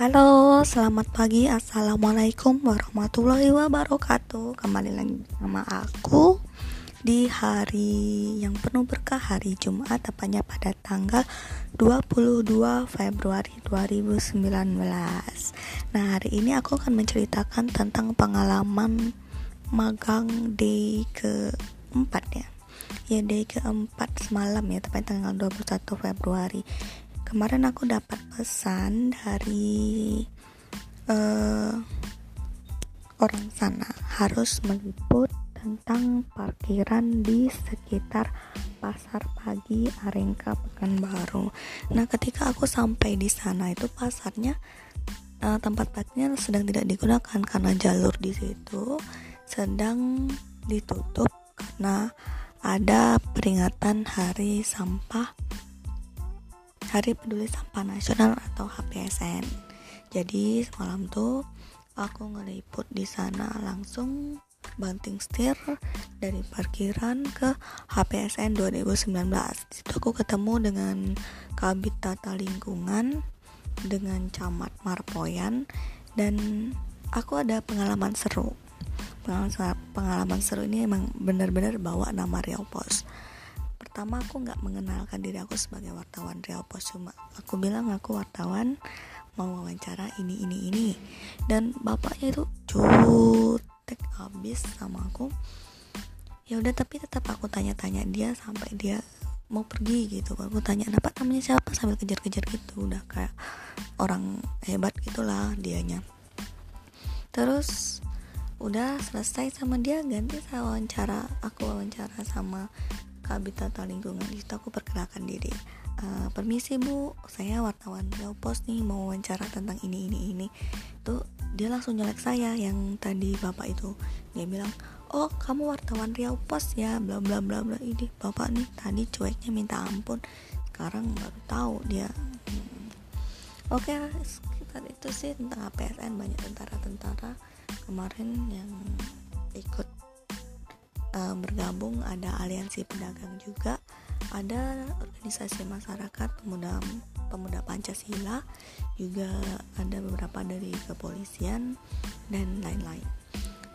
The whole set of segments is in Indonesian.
Halo, selamat pagi. Assalamualaikum warahmatullahi wabarakatuh. Kembali lagi sama aku di hari yang penuh berkah hari Jumat tepatnya pada tanggal 22 Februari 2019. Nah, hari ini aku akan menceritakan tentang pengalaman magang day keempat ya. Ya day keempat semalam ya, tepatnya tanggal 21 Februari kemarin aku dapat pesan dari uh, orang sana harus meliput tentang parkiran di sekitar pasar pagi Arengka Pekanbaru. Nah, ketika aku sampai di sana itu pasarnya uh, tempat parkirnya sedang tidak digunakan karena jalur di situ sedang ditutup karena ada peringatan hari sampah Hari Peduli Sampah Nasional atau HPSN. Jadi semalam tuh aku ngeliput di sana langsung banting setir dari parkiran ke HPSN 2019. Situ aku ketemu dengan Kabit Tata Lingkungan dengan Camat Marpoyan dan aku ada pengalaman seru. Pengalaman, seru ini emang benar-benar bawa nama Riau Pos pertama aku nggak mengenalkan diri aku sebagai wartawan Real Post cuma aku bilang aku wartawan mau wawancara ini ini ini. Dan bapaknya itu cutek habis sama aku. Ya udah tapi tetap aku tanya-tanya dia sampai dia mau pergi gitu. Aku tanya apa namanya siapa? Sambil kejar-kejar gitu. Udah kayak orang hebat gitulah dianya. Terus udah selesai sama dia ganti saya wawancara aku wawancara sama Kabit Tata Lingkungan itu aku perkenalkan diri. Uh, permisi bu. Saya wartawan Riau Pos nih mau wawancara tentang ini ini ini. Tuh dia langsung nyelek saya yang tadi bapak itu. Dia bilang oh kamu wartawan Riau Pos ya bla bla bla bla. Ini bapak nih tadi cueknya minta ampun. Sekarang baru tahu dia. Hmm. oke okay, sekitar itu sih tentang APSN banyak tentara-tentara kemarin yang ikut uh, bergabung ada aliansi pedagang juga ada organisasi masyarakat pemuda pemuda Pancasila juga ada beberapa dari kepolisian dan lain-lain.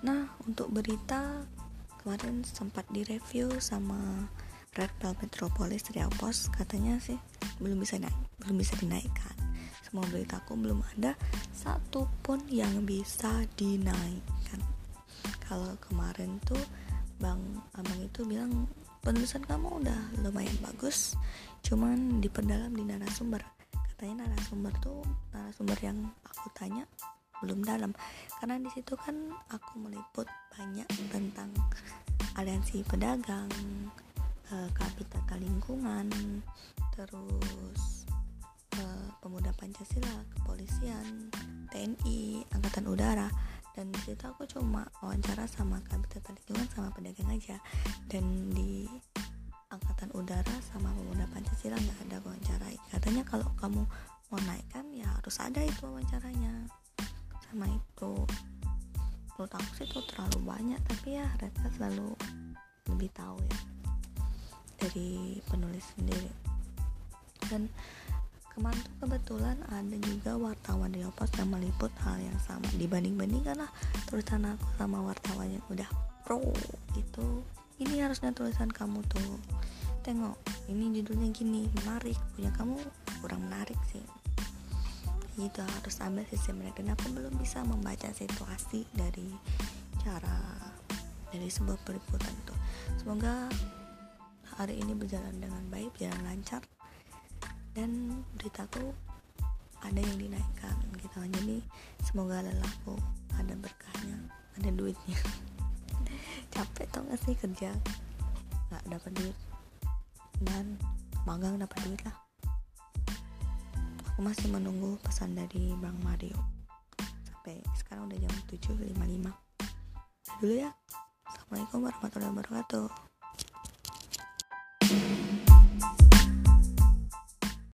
Nah untuk berita kemarin sempat direview sama Red Bell Metropolis Riau Pos katanya sih belum bisa naik belum bisa dinaikkan. Semua beritaku belum ada satupun yang bisa dinaikkan. Kalau kemarin tuh bang abang itu bilang penulisan kamu udah lumayan bagus cuman diperdalam di narasumber. Katanya narasumber tuh narasumber yang aku tanya belum dalam. Karena di situ kan aku meliput banyak tentang aliansi pedagang eh, kabit tata lingkungan terus eh, pemuda pancasila kepolisian TNI angkatan udara. Dan di situ aku cuma wawancara sama kabit tata lingkungan aja. Dan di angkatan udara sama pemuda pancasila nggak ada wawancarai katanya kalau kamu mau naikkan ya harus ada itu wawancaranya. Sama itu menurut aku sih itu terlalu banyak tapi ya mereka selalu lebih tahu ya dari penulis sendiri. Dan kemarin tuh kebetulan ada juga wartawan di Opas yang meliput hal yang sama. Dibanding-bandingkan lah tulisan aku sama wartawan yang udah pro itu ini harusnya tulisan kamu tuh. Tengok ini judulnya gini menarik. Punya kamu kurang menarik sih. Itu harus ambil sisi mereka dan aku belum bisa membaca situasi dari cara dari sebuah peliputan itu semoga hari ini berjalan dengan baik berjalan lancar dan beritaku ada yang dinaikkan gitu. Jadi semoga lelahku ada berkahnya ada duitnya. Capek tau gak sih kerja? Nggak dapat duit. Dan magang dapat duit lah. Aku masih menunggu pesan dari Bang Mario. Sampai sekarang udah jam 7.55 dulu ya. Assalamualaikum warahmatullahi wabarakatuh